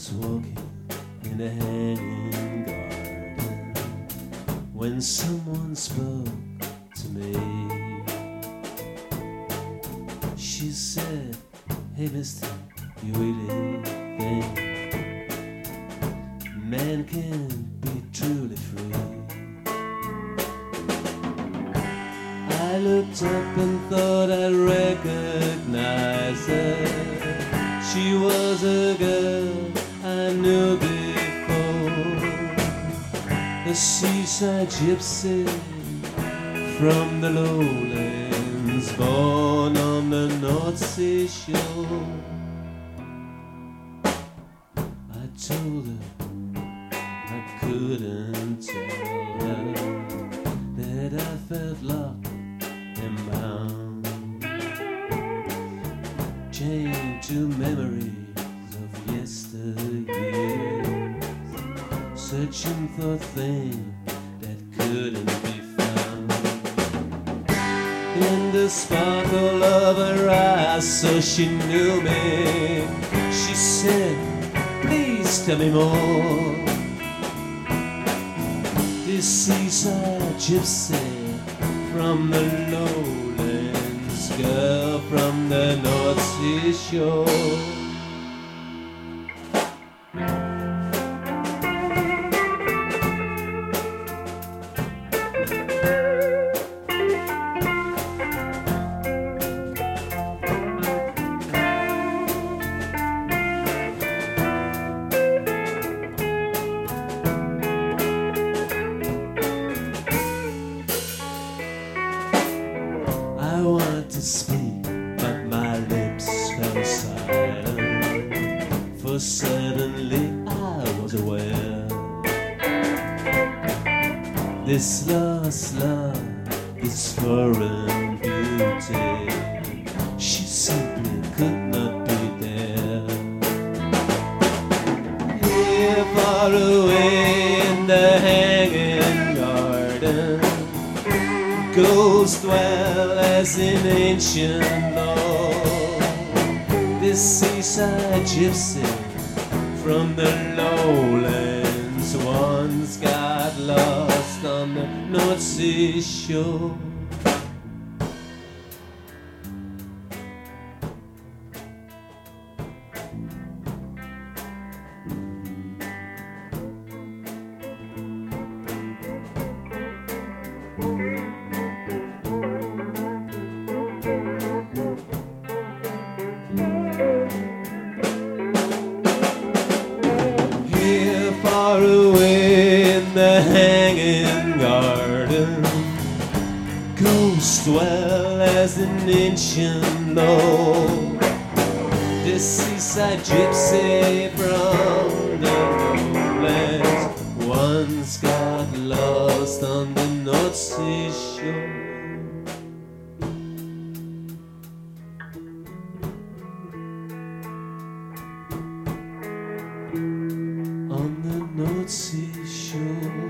was walking in a hanging garden when someone spoke to me. She said, Hey, mister, you really think man can be truly free? I looked up and thought I recognized her. She was a a seaside gypsy from the lowlands, born on the North Sea shore. I told her I couldn't tell her that I felt locked and bound, chained to memories of yesteryear, searching for things that couldn't be found. In the sparkle of her eyes, so she knew me. She said, Please tell me more. This seaside gypsy from the lowlands, girl from the North Sea shore. To speak, but my lips fell silent. For suddenly I was aware this lost love, this foreign beauty, she simply could not be there. Here far away ghosts dwell as in ancient law. This seaside gypsy from the lowlands once got lost on the North Sea shore. Here coast swell as an ancient know? This seaside gypsy from the lowlands once got lost on the North Sea shore. On the North Sea shore.